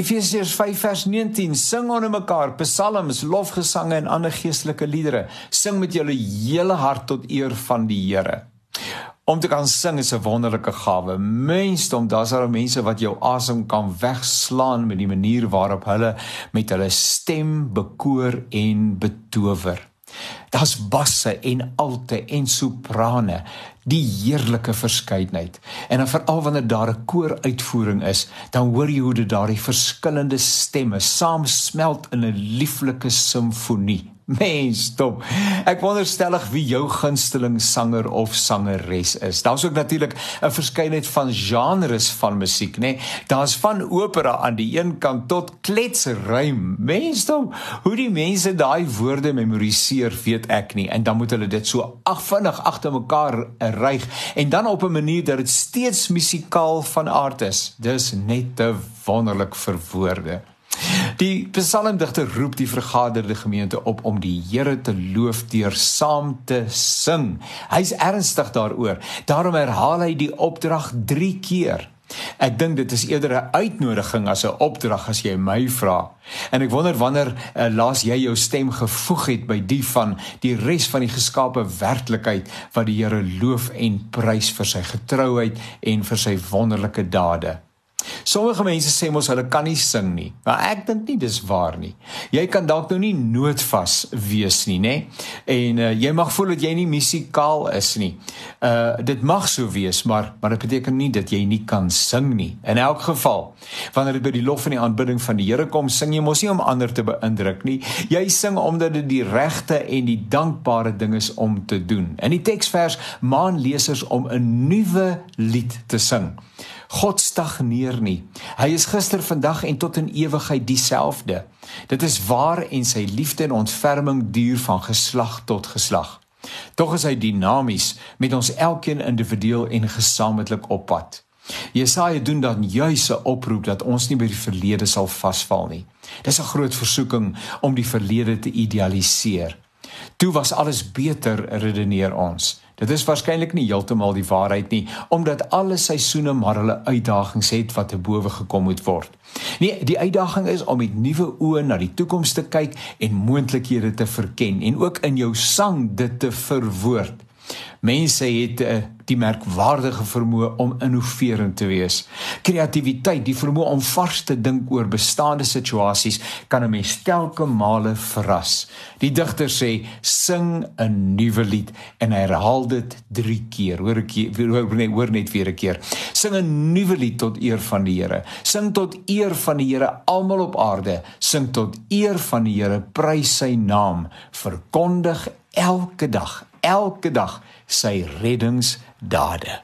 Efesiërs 5 vers 19 sing onder mekaar psalms, lofgesange en ander geestelike liedere. Sing met julle hele hart tot eer van die Here. Om te kan sing is 'n wonderlike gawe. Mensdom, daar's al mense wat jou asem kan wegslaan met die manier waarop hulle met hulle stem bekoor en betower. Daar's basse en alte en soprane, die heerlike verskeidenheid. En dan veral wanneer daar 'n kooruitvoering is, dan hoor jy hoe dit daardie verskillende stemme saamsmelt in 'n lieflike simfonie. Mens, stop. Ek wonderstellig wie jou gunsteling sanger of sangeres is. Daar's ook natuurlik 'n verskeidenheid van genres van musiek, nê? Nee? Daar's van opera aan die een kant tot kletsruim. Mens, stop. Hoe die mense daai woorde memoriseer, weet ek nie. En dan moet hulle dit so afvinnig agter mekaar ryg en dan op 'n manier dat dit steeds musikaal van aard is. Dis net te wonderlik vir woorde. Die psalmdigter roep die vergaderde gemeente op om die Here te loof deur saam te sing. Hy's ernstig daaroor. Daarom herhaal hy die opdrag 3 keer. Ek dink dit is eerder 'n uitnodiging as 'n opdrag as jy my vra. En ek wonder wanneer uh, laas jy jou stem gevoeg het by die van die res van die geskape werklikheid wat die Here loof en prys vir sy getrouheid en vir sy wonderlike dade. Sommige mense sê mos hulle kan nie sing nie. Maar ek dink nie dis waar nie. Jy kan dalk nou nie noodvas wees nie, nê? En uh, jy mag voel dat jy nie musikaal is nie. Uh dit mag so wees, maar maar dit beteken nie dat jy nie kan sing nie. In elk geval, wanneer dit by die lof en die aanbidding van die Here kom, sing jy mos nie om ander te beïndruk nie. Jy sing omdat dit die regte en die dankbare ding is om te doen. In die teksvers maan lesers om 'n nuwe lied te sing. God stagneer nie. Hy is gister, vandag en tot in ewigheid dieselfde. Dit is waar en sy liefde en ontferming duur van geslag tot geslag. Tog is hy dinamies met ons elkeen individueel en gesamentlik op pad. Jesaja doen dan juis 'n oproep dat ons nie by die verlede sal vasval nie. Dis 'n groot versoeking om die verlede te idealiseer. Toe was alles beter, redeneer ons. Dit is waarskynlik nie heeltemal die waarheid nie, omdat alle seisoene maar hulle uitdagings het wat te bowe gekom moet word. Nee, die uitdaging is om met nuwe oë na die toekoms te kyk en moontlikhede te verken en ook in jou sang dit te verwoord. Mense het uh, die merkwaardige vermoë om innoverend te wees. Kreatiwiteit, die vermoë om vars te dink oor bestaande situasies kan 'n mens telke male verras. Die digter sê: "Sing 'n nuwe lied" en hy herhaal dit 3 keer. Hoor ek hoor net hoor net weer 'n keer. Sing 'n nuwe lied tot eer van die Here. Sing tot eer van die Here almal op aarde. Sing tot eer van die Here, prys sy naam. Verkondig elke dag elke dag sy reddingsdade.